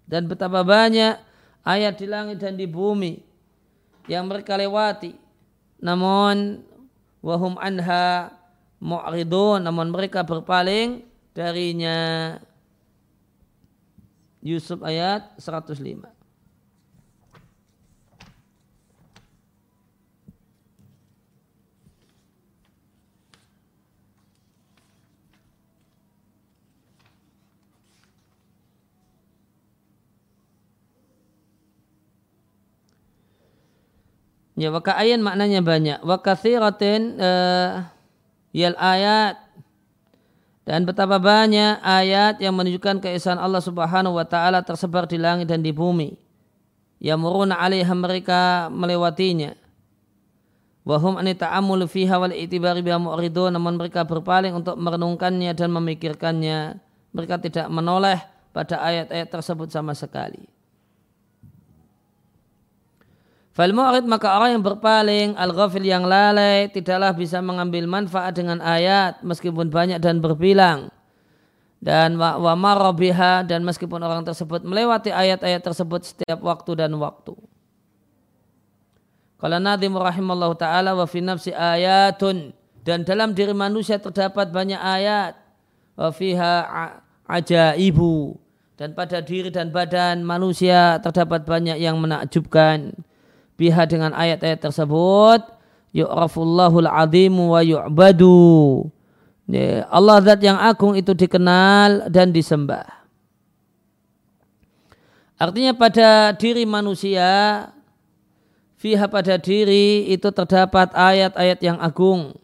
S1: Dan betapa banyak ayat di langit dan di bumi yang mereka lewati. Namun wahum anha mu'ridun namun mereka berpaling darinya. Yusuf ayat 105. Ya ayan maknanya banyak. Wa kathiratin uh, yal ayat dan betapa banyak ayat yang menunjukkan keesaan Allah Subhanahu wa taala tersebar di langit dan di bumi. Ya muruna 'alaiha mereka melewatinya. Wahum ani ta'amul fiha wal itibari biha mu'ridun namun mereka berpaling untuk merenungkannya dan memikirkannya. Mereka tidak menoleh pada ayat-ayat tersebut sama sekali. Fal mu'rid maka orang yang berpaling al-ghafil yang lalai tidaklah bisa mengambil manfaat dengan ayat meskipun banyak dan berbilang. Dan wa, marabiha dan meskipun orang tersebut melewati ayat-ayat tersebut setiap waktu dan waktu. Kalau Nabi rahimallahu taala wa fi nafsi ayatun dan dalam diri manusia terdapat banyak ayat wa fiha ajaibu dan pada diri dan badan manusia terdapat banyak yang menakjubkan biha dengan ayat-ayat tersebut yu'rafullahul azimu wa yu'badu. Ya, Allah zat yang agung itu dikenal dan disembah. Artinya pada diri manusia fiha pada diri itu terdapat ayat-ayat yang agung.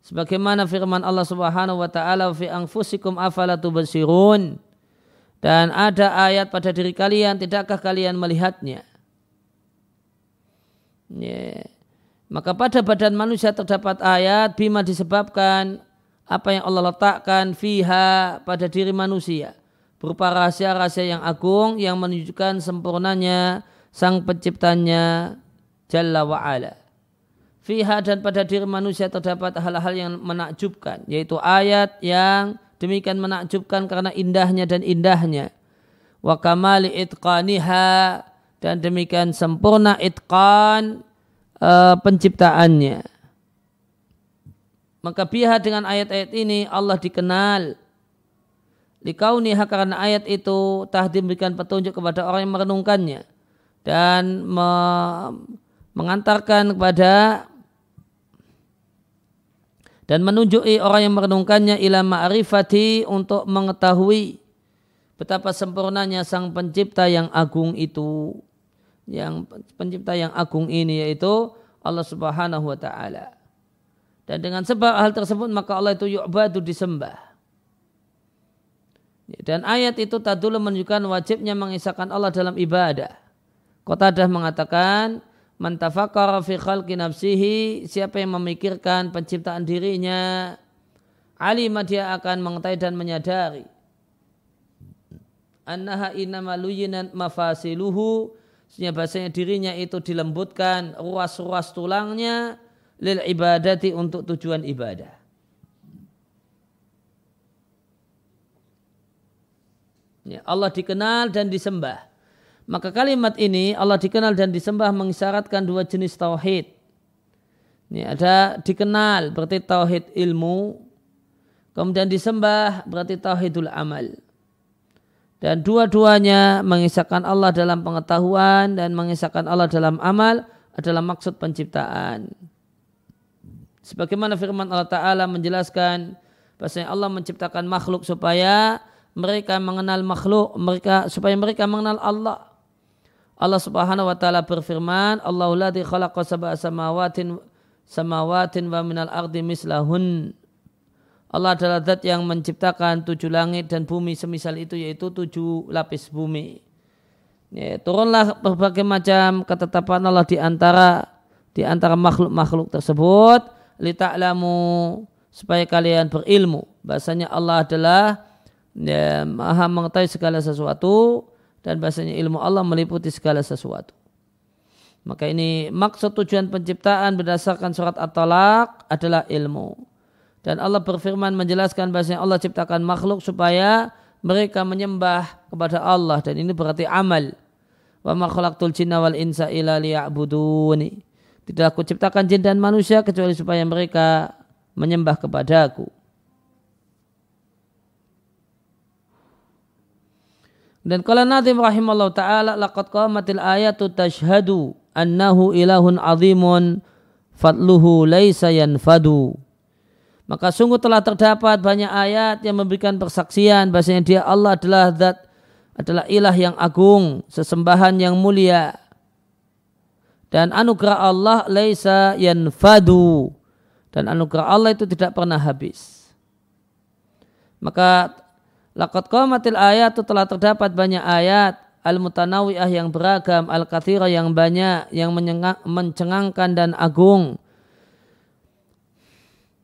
S1: Sebagaimana firman Allah Subhanahu wa taala fi anfusikum afala tubsirun. Dan ada ayat pada diri kalian tidakkah kalian melihatnya Ya. Maka pada badan manusia terdapat ayat bima disebabkan apa yang Allah letakkan fiha pada diri manusia berupa rahasia-rahasia yang agung yang menunjukkan sempurnanya sang penciptanya Jalla wa'ala. Fiha dan pada diri manusia terdapat hal-hal yang menakjubkan yaitu ayat yang demikian menakjubkan karena indahnya dan indahnya wa kamali itqaniha dan demikian sempurna itqan uh, penciptaannya. Maka biha dengan ayat-ayat ini Allah dikenal. Likauniha karena ayat itu tahdim berikan petunjuk kepada orang yang merenungkannya. Dan me mengantarkan kepada dan menunjuki orang yang merenungkannya ila ma'rifati untuk mengetahui betapa sempurnanya sang pencipta yang agung itu yang pencipta yang agung ini yaitu Allah Subhanahu wa taala. Dan dengan sebab hal tersebut maka Allah itu yu'badu disembah. Dan ayat itu tadulu menunjukkan wajibnya mengisahkan Allah dalam ibadah. Qatadah mengatakan Man tafakkara fi khalqi nafsihi, siapa yang memikirkan penciptaan dirinya, alima dia akan mengetahui dan menyadari. Annaha innama luyinan mafasiluhu, sehingga bahasanya dirinya itu dilembutkan ruas-ruas tulangnya lil ibadati untuk tujuan ibadah. Ya, Allah dikenal dan disembah. Maka kalimat ini Allah dikenal dan disembah mengisyaratkan dua jenis tauhid. Ini ada dikenal berarti tauhid ilmu, kemudian disembah berarti tauhidul amal. Dan dua-duanya mengisahkan Allah dalam pengetahuan dan mengisahkan Allah dalam amal adalah maksud penciptaan. Sebagaimana firman Allah Ta'ala menjelaskan bahasanya Allah menciptakan makhluk supaya mereka mengenal makhluk, mereka supaya mereka mengenal Allah. Allah Subhanahu wa taala berfirman, Allahu ladzi khalaqa sab'a samawatin samawatin wa minal ardi mislahun. Allah adalah zat yang menciptakan tujuh langit dan bumi semisal itu yaitu tujuh lapis bumi. Ya, turunlah berbagai macam ketetapan Allah di antara di antara makhluk-makhluk tersebut li ta'lamu supaya kalian berilmu bahasanya Allah adalah ya, maha mengetahui segala sesuatu dan bahasanya ilmu Allah meliputi segala sesuatu. Maka ini maksud tujuan penciptaan berdasarkan surat At-Talaq adalah ilmu. Dan Allah berfirman menjelaskan bahasanya Allah ciptakan makhluk supaya mereka menyembah kepada Allah dan ini berarti amal. Wa ma khalaqtul jinna wal insa illa liya'buduni. Tidak aku ciptakan jin dan manusia kecuali supaya mereka menyembah kepadaku. Dan kalau Nadim rahimallahu taala laqad qamatil ayatu tashhadu annahu ilahun azimun fadluhu laisa yanfadu. Maka sungguh telah terdapat banyak ayat yang memberikan persaksian bahasanya dia Allah adalah zat adalah ilah yang agung, sesembahan yang mulia. Dan anugerah Allah laisa yanfadu. Dan anugerah Allah itu tidak pernah habis. Maka Laqad qamatil ayat telah terdapat banyak ayat al-mutanawiyah yang beragam, al-kathira yang banyak, yang mencengangkan dan agung.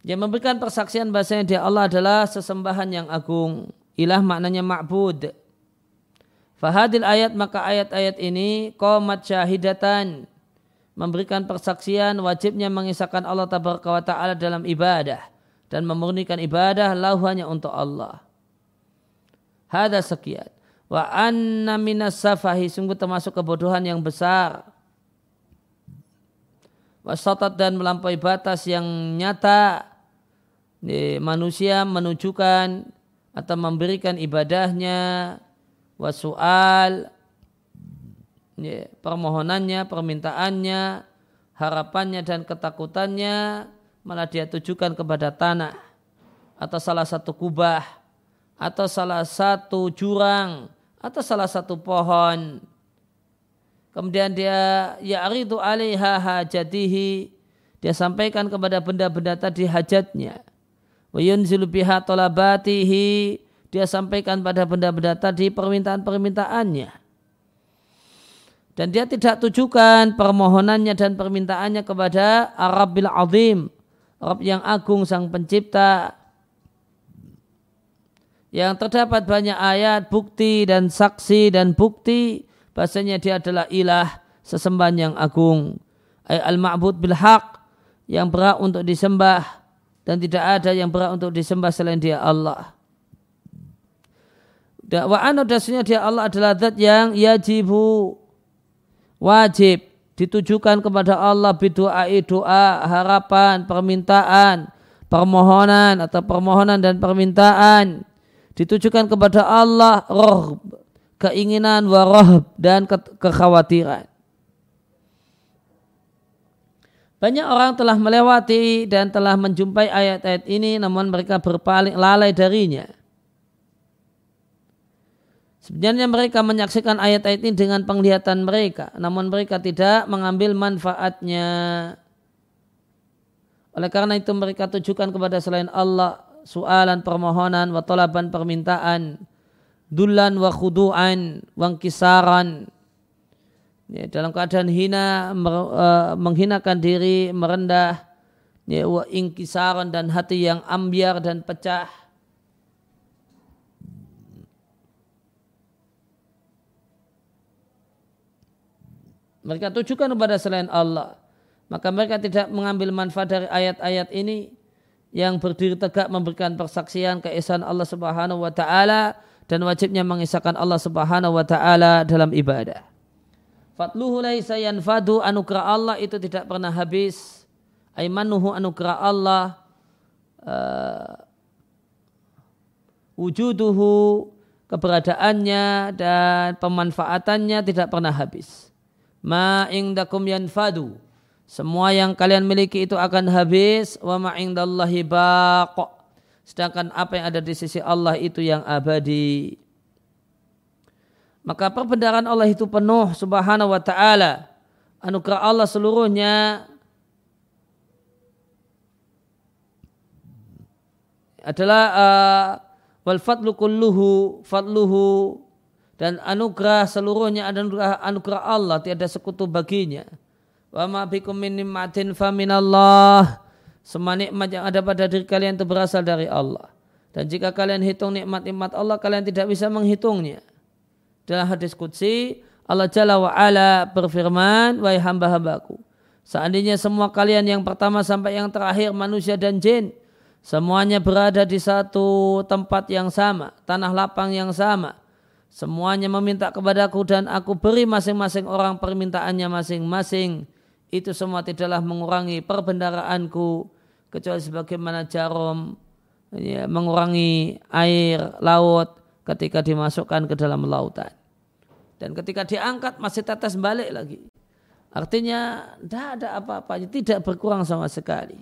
S1: Yang memberikan persaksian bahasanya dia Allah adalah sesembahan yang agung. Ilah maknanya ma'bud. Fahadil ayat maka ayat-ayat ini qomat syahidatan memberikan persaksian wajibnya mengisahkan Allah wa ta'ala dalam ibadah dan memurnikan ibadah lahu hanya untuk Allah. Hada sekian. Wa anna minas safahi sungguh termasuk kebodohan yang besar. Wasatat dan melampaui batas yang nyata manusia menunjukkan atau memberikan ibadahnya wasual ya, permohonannya, permintaannya, harapannya dan ketakutannya malah dia tujukan kepada tanah atau salah satu kubah atau salah satu jurang atau salah satu pohon. Kemudian dia ya aridu alaiha hajatihi dia sampaikan kepada benda-benda tadi hajatnya. Dia sampaikan pada benda-benda tadi permintaan-permintaannya. Dan dia tidak tujukan permohonannya dan permintaannya kepada Arabil Azim, Arab yang agung sang pencipta, yang terdapat banyak ayat bukti dan saksi dan bukti. Bahasanya dia adalah ilah sesembahan yang agung. Al-ma'bud bil haq yang berhak untuk disembah dan tidak ada yang berhak untuk disembah selain dia Allah. Wa dasarnya dia Allah adalah zat yang yajibu. Wajib ditujukan kepada Allah bidoa doa harapan permintaan permohonan atau permohonan dan permintaan. Ditujukan kepada Allah roh keinginan waroh dan ke kekhawatiran. Banyak orang telah melewati dan telah menjumpai ayat-ayat ini namun mereka berpaling lalai darinya. Sebenarnya mereka menyaksikan ayat-ayat ini dengan penglihatan mereka, namun mereka tidak mengambil manfaatnya. Oleh karena itu mereka tujukan kepada selain Allah soalan permohonan wa permintaan dulan wa khudu'an wa kisaran ya, dalam keadaan hina mer, uh, menghinakan diri merendah ya, wa ingkisaran dan hati yang ambiar dan pecah mereka tujukan kepada selain Allah maka mereka tidak mengambil manfaat dari ayat-ayat ini yang berdiri tegak memberikan persaksian keesaan Allah Subhanahu wa taala dan wajibnya mengisahkan Allah Subhanahu wa taala dalam ibadah. Fatluhu laisa yanfadu anugerah Allah itu tidak pernah habis. Aimanuhu anugerah Allah uh, wujuduhu keberadaannya dan pemanfaatannya tidak pernah habis. Ma ingdakum yanfadu semua yang kalian miliki itu akan habis wa ma'indallahi baqa. Sedangkan apa yang ada di sisi Allah itu yang abadi. Maka perbendaharaan Allah itu penuh subhanahu wa ta'ala. Anugerah Allah seluruhnya adalah uh, wal fadlu kulluhu fadluhu dan anugerah seluruhnya adalah anugerah Allah tiada sekutu baginya Wa ma bikum min nikmatin fa minallah. Semua nikmat yang ada pada diri kalian itu berasal dari Allah. Dan jika kalian hitung nikmat-nikmat Allah, kalian tidak bisa menghitungnya. Dalam hadis Qudsi, Allah Jalla wa ala berfirman, Wahai hamba-hambaku, seandainya semua kalian yang pertama sampai yang terakhir manusia dan jin, semuanya berada di satu tempat yang sama, tanah lapang yang sama. Semuanya meminta kepadaku dan aku beri masing-masing orang permintaannya masing-masing itu semua tidaklah mengurangi perbendaraanku kecuali sebagaimana jarum ya, mengurangi air laut ketika dimasukkan ke dalam lautan. Dan ketika diangkat masih tetes balik lagi. Artinya tidak ada apa-apanya, tidak berkurang sama sekali.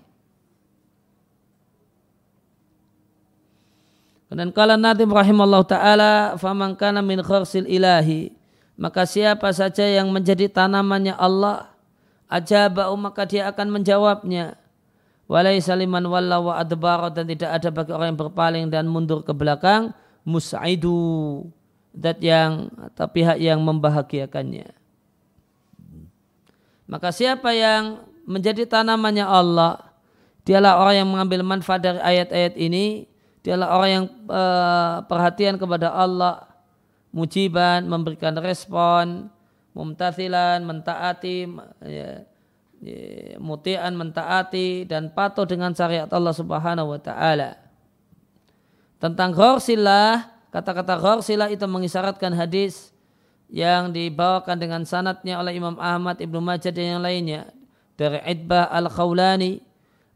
S1: Dan kala Nabi rahimahullah ta'ala faman kana min khursil ilahi maka siapa saja yang menjadi tanamannya Allah ajaba'u maka dia akan menjawabnya walai saliman walla wa dan tidak ada bagi orang yang berpaling dan mundur ke belakang musaidu dat yang atau pihak yang membahagiakannya maka siapa yang menjadi tanamannya Allah dialah orang yang mengambil manfaat dari ayat-ayat ini dialah orang yang uh, perhatian kepada Allah mujiban memberikan respon mumtathilan mentaati ya, ya, mutian mentaati dan patuh dengan syariat Allah Subhanahu wa taala. Tentang ghorsilah, kata-kata ghorsilah itu mengisyaratkan hadis yang dibawakan dengan sanatnya oleh Imam Ahmad Ibnu Majah dan yang lainnya dari Idbah Al-Khawlani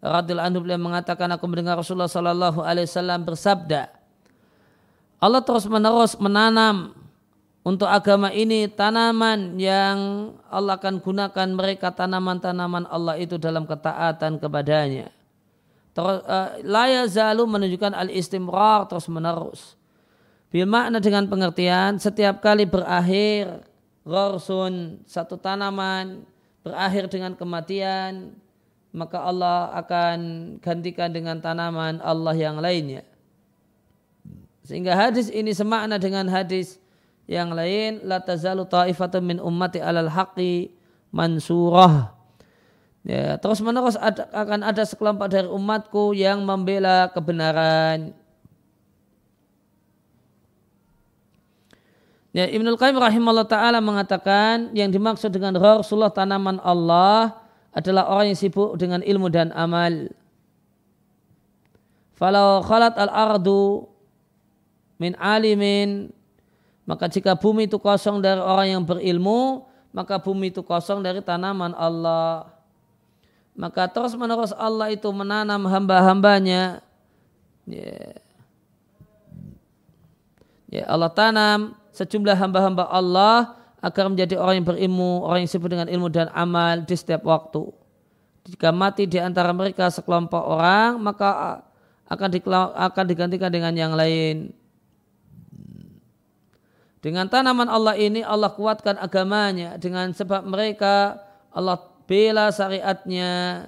S1: radhiyallahu anhu beliau mengatakan aku mendengar Rasulullah sallallahu alaihi wasallam bersabda Allah terus menerus menanam untuk agama ini tanaman yang Allah akan gunakan mereka tanaman-tanaman Allah itu dalam ketaatan kepadanya. Terus uh, laya zalu menunjukkan al-istimrar terus menerus. Bil makna dengan pengertian setiap kali berakhir gorsun satu tanaman berakhir dengan kematian maka Allah akan gantikan dengan tanaman Allah yang lainnya. Sehingga hadis ini semakna dengan hadis yang lain la tazalu ta'ifatun min ummati alal haqqi mansurah ya terus menerus ada, akan ada sekelompok dari umatku yang membela kebenaran Ya, Ibnul Qayyim rahimahullah ta'ala mengatakan yang dimaksud dengan Rasulullah tanaman Allah adalah orang yang sibuk dengan ilmu dan amal. Falau khalat al-ardu min alimin maka jika bumi itu kosong dari orang yang berilmu, maka bumi itu kosong dari tanaman Allah. Maka terus menerus Allah itu menanam hamba-hambanya. Ya. ya Allah tanam sejumlah hamba-hamba Allah agar menjadi orang yang berilmu, orang yang sibuk dengan ilmu dan amal di setiap waktu. Jika mati di antara mereka sekelompok orang, maka akan, akan digantikan dengan yang lain. Dengan tanaman Allah ini Allah kuatkan agamanya dengan sebab mereka Allah bela syariatnya.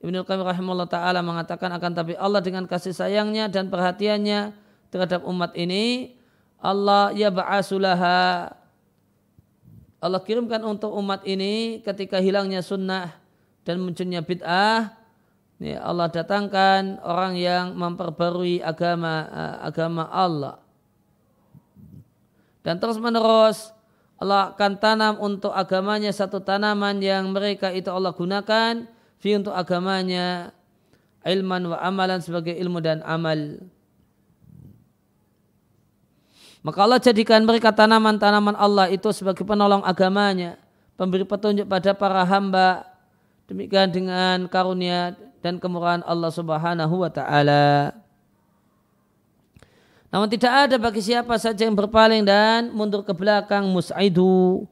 S1: Ibnu Qayyim rahimahullah taala mengatakan akan tapi Allah dengan kasih sayangnya dan perhatiannya terhadap umat ini Allah ya ba'asulaha Allah kirimkan untuk umat ini ketika hilangnya sunnah dan munculnya bid'ah ya Allah datangkan orang yang memperbarui agama agama Allah dan terus menerus Allah akan tanam untuk agamanya satu tanaman yang mereka itu Allah gunakan fi untuk agamanya ilman wa amalan sebagai ilmu dan amal. Maka Allah jadikan mereka tanaman-tanaman Allah itu sebagai penolong agamanya, pemberi petunjuk pada para hamba. Demikian dengan karunia dan kemurahan Allah Subhanahu wa taala. Namun tidak ada bagi siapa saja yang berpaling dan mundur ke belakang musaidu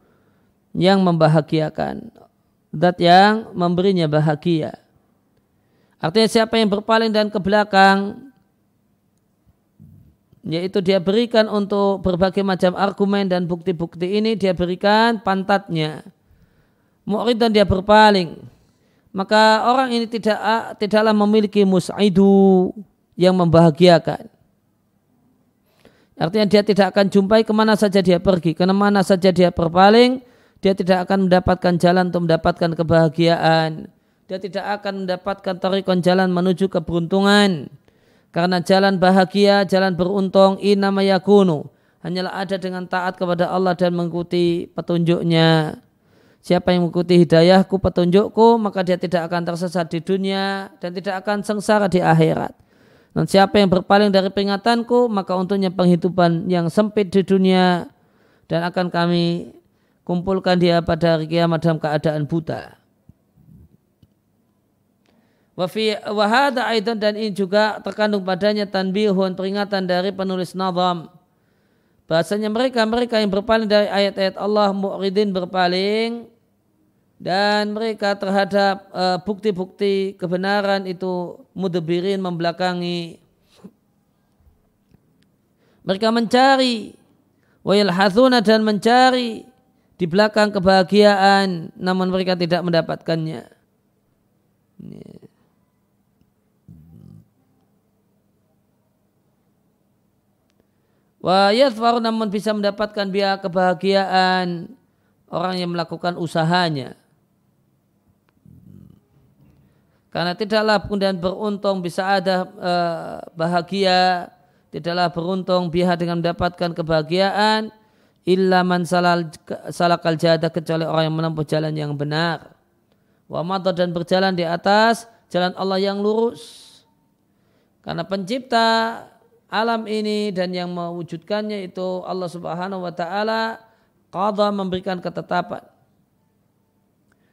S1: yang membahagiakan. Dat yang memberinya bahagia. Artinya siapa yang berpaling dan ke belakang yaitu dia berikan untuk berbagai macam argumen dan bukti-bukti ini dia berikan pantatnya. Mu'rid dan dia berpaling. Maka orang ini tidak tidaklah memiliki musaidu yang membahagiakan. Artinya dia tidak akan jumpai ke mana saja dia pergi, ke mana saja dia berpaling, dia tidak akan mendapatkan jalan untuk mendapatkan kebahagiaan. Dia tidak akan mendapatkan tarikon jalan menuju keberuntungan. Karena jalan bahagia, jalan beruntung, inama yakunu. Hanyalah ada dengan taat kepada Allah dan mengikuti petunjuknya. Siapa yang mengikuti hidayahku, petunjukku, maka dia tidak akan tersesat di dunia dan tidak akan sengsara di akhirat. Dan siapa yang berpaling dari peringatanku, maka untuknya penghidupan yang sempit di dunia dan akan kami kumpulkan dia pada hari kiamat dalam keadaan buta. Wahada dan ini juga terkandung padanya tanbihun peringatan dari penulis nazam. Bahasanya mereka mereka yang berpaling dari ayat-ayat Allah mu'ridin berpaling dan mereka terhadap uh, bukti-bukti kebenaran itu mudebirin membelakangi. Mereka mencari wayal hathuna dan mencari di belakang kebahagiaan namun mereka tidak mendapatkannya. Wa yathwaru namun bisa mendapatkan biaya kebahagiaan orang yang melakukan usahanya Karena tidaklah kemudian beruntung bisa ada uh, bahagia, tidaklah beruntung biha dengan mendapatkan kebahagiaan illa man salal salakal jada kecuali orang yang menempuh jalan yang benar. Wa dan berjalan di atas jalan Allah yang lurus. Karena pencipta alam ini dan yang mewujudkannya itu Allah Subhanahu wa taala qada memberikan ketetapan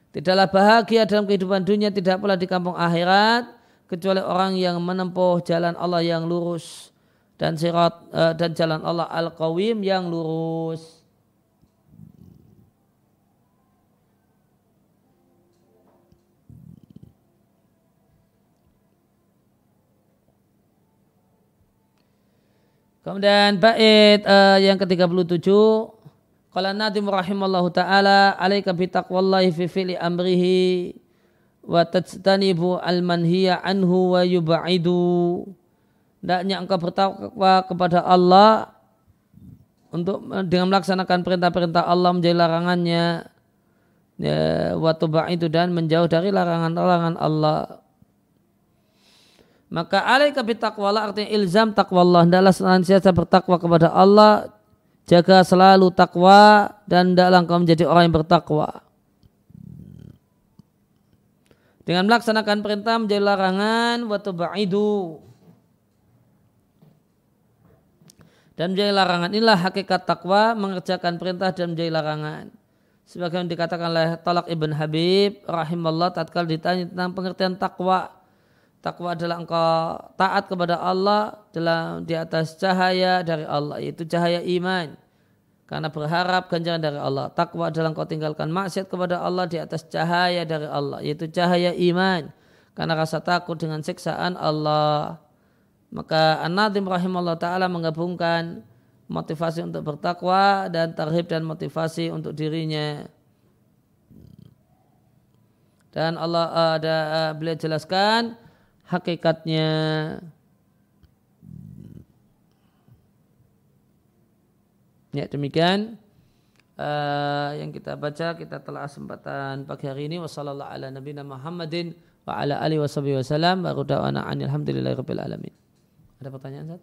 S1: Tidaklah bahagia dalam kehidupan dunia tidak pula di kampung akhirat kecuali orang yang menempuh jalan Allah yang lurus dan sirat uh, dan jalan Allah al-qawim yang lurus. Kemudian bait uh, yang ke-37 Qala Nadim rahimallahu taala alaika bi taqwallahi fi fi'li amrihi wa tajtanibu al manhiya anhu wa yubaidu. Hendaknya engkau bertakwa kepada Allah untuk dengan melaksanakan perintah-perintah Allah menjadi larangannya ya, wa itu dan menjauh dari larangan-larangan Allah. Maka alaika bi taqwallah artinya ilzam taqwallah hendaklah senantiasa bertakwa kepada Allah Jaga selalu takwa dan dalam kau menjadi orang yang bertakwa. Dengan melaksanakan perintah menjadi larangan waktu ba'idu. Dan menjadi larangan inilah hakikat takwa mengerjakan perintah dan menjadi larangan. Sebagaimana dikatakan oleh Talak Ibn Habib rahimallah tatkala ditanya tentang pengertian takwa Takwa adalah engkau taat kepada Allah dalam di atas cahaya dari Allah yaitu cahaya iman. Karena berharap ganjaran dari Allah. Takwa adalah engkau tinggalkan maksiat kepada Allah di atas cahaya dari Allah yaitu cahaya iman. Karena rasa takut dengan siksaan Allah. Maka An-Nadim rahimahullah ta'ala menggabungkan motivasi untuk bertakwa dan tarhib dan motivasi untuk dirinya. Dan Allah ada uh, beliau jelaskan hakikatnya. Ya demikian uh, yang kita baca kita telah kesempatan pagi hari ini wasallallahu ala nabiyina Muhammadin wa ala alihi wasallam wa da'wana alhamdulillahirabbil alamin. Ada pertanyaan Zat?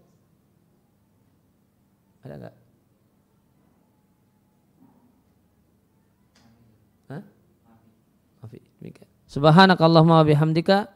S1: Ada enggak? Hah? Mafi. Subhanakallahumma wa bihamdika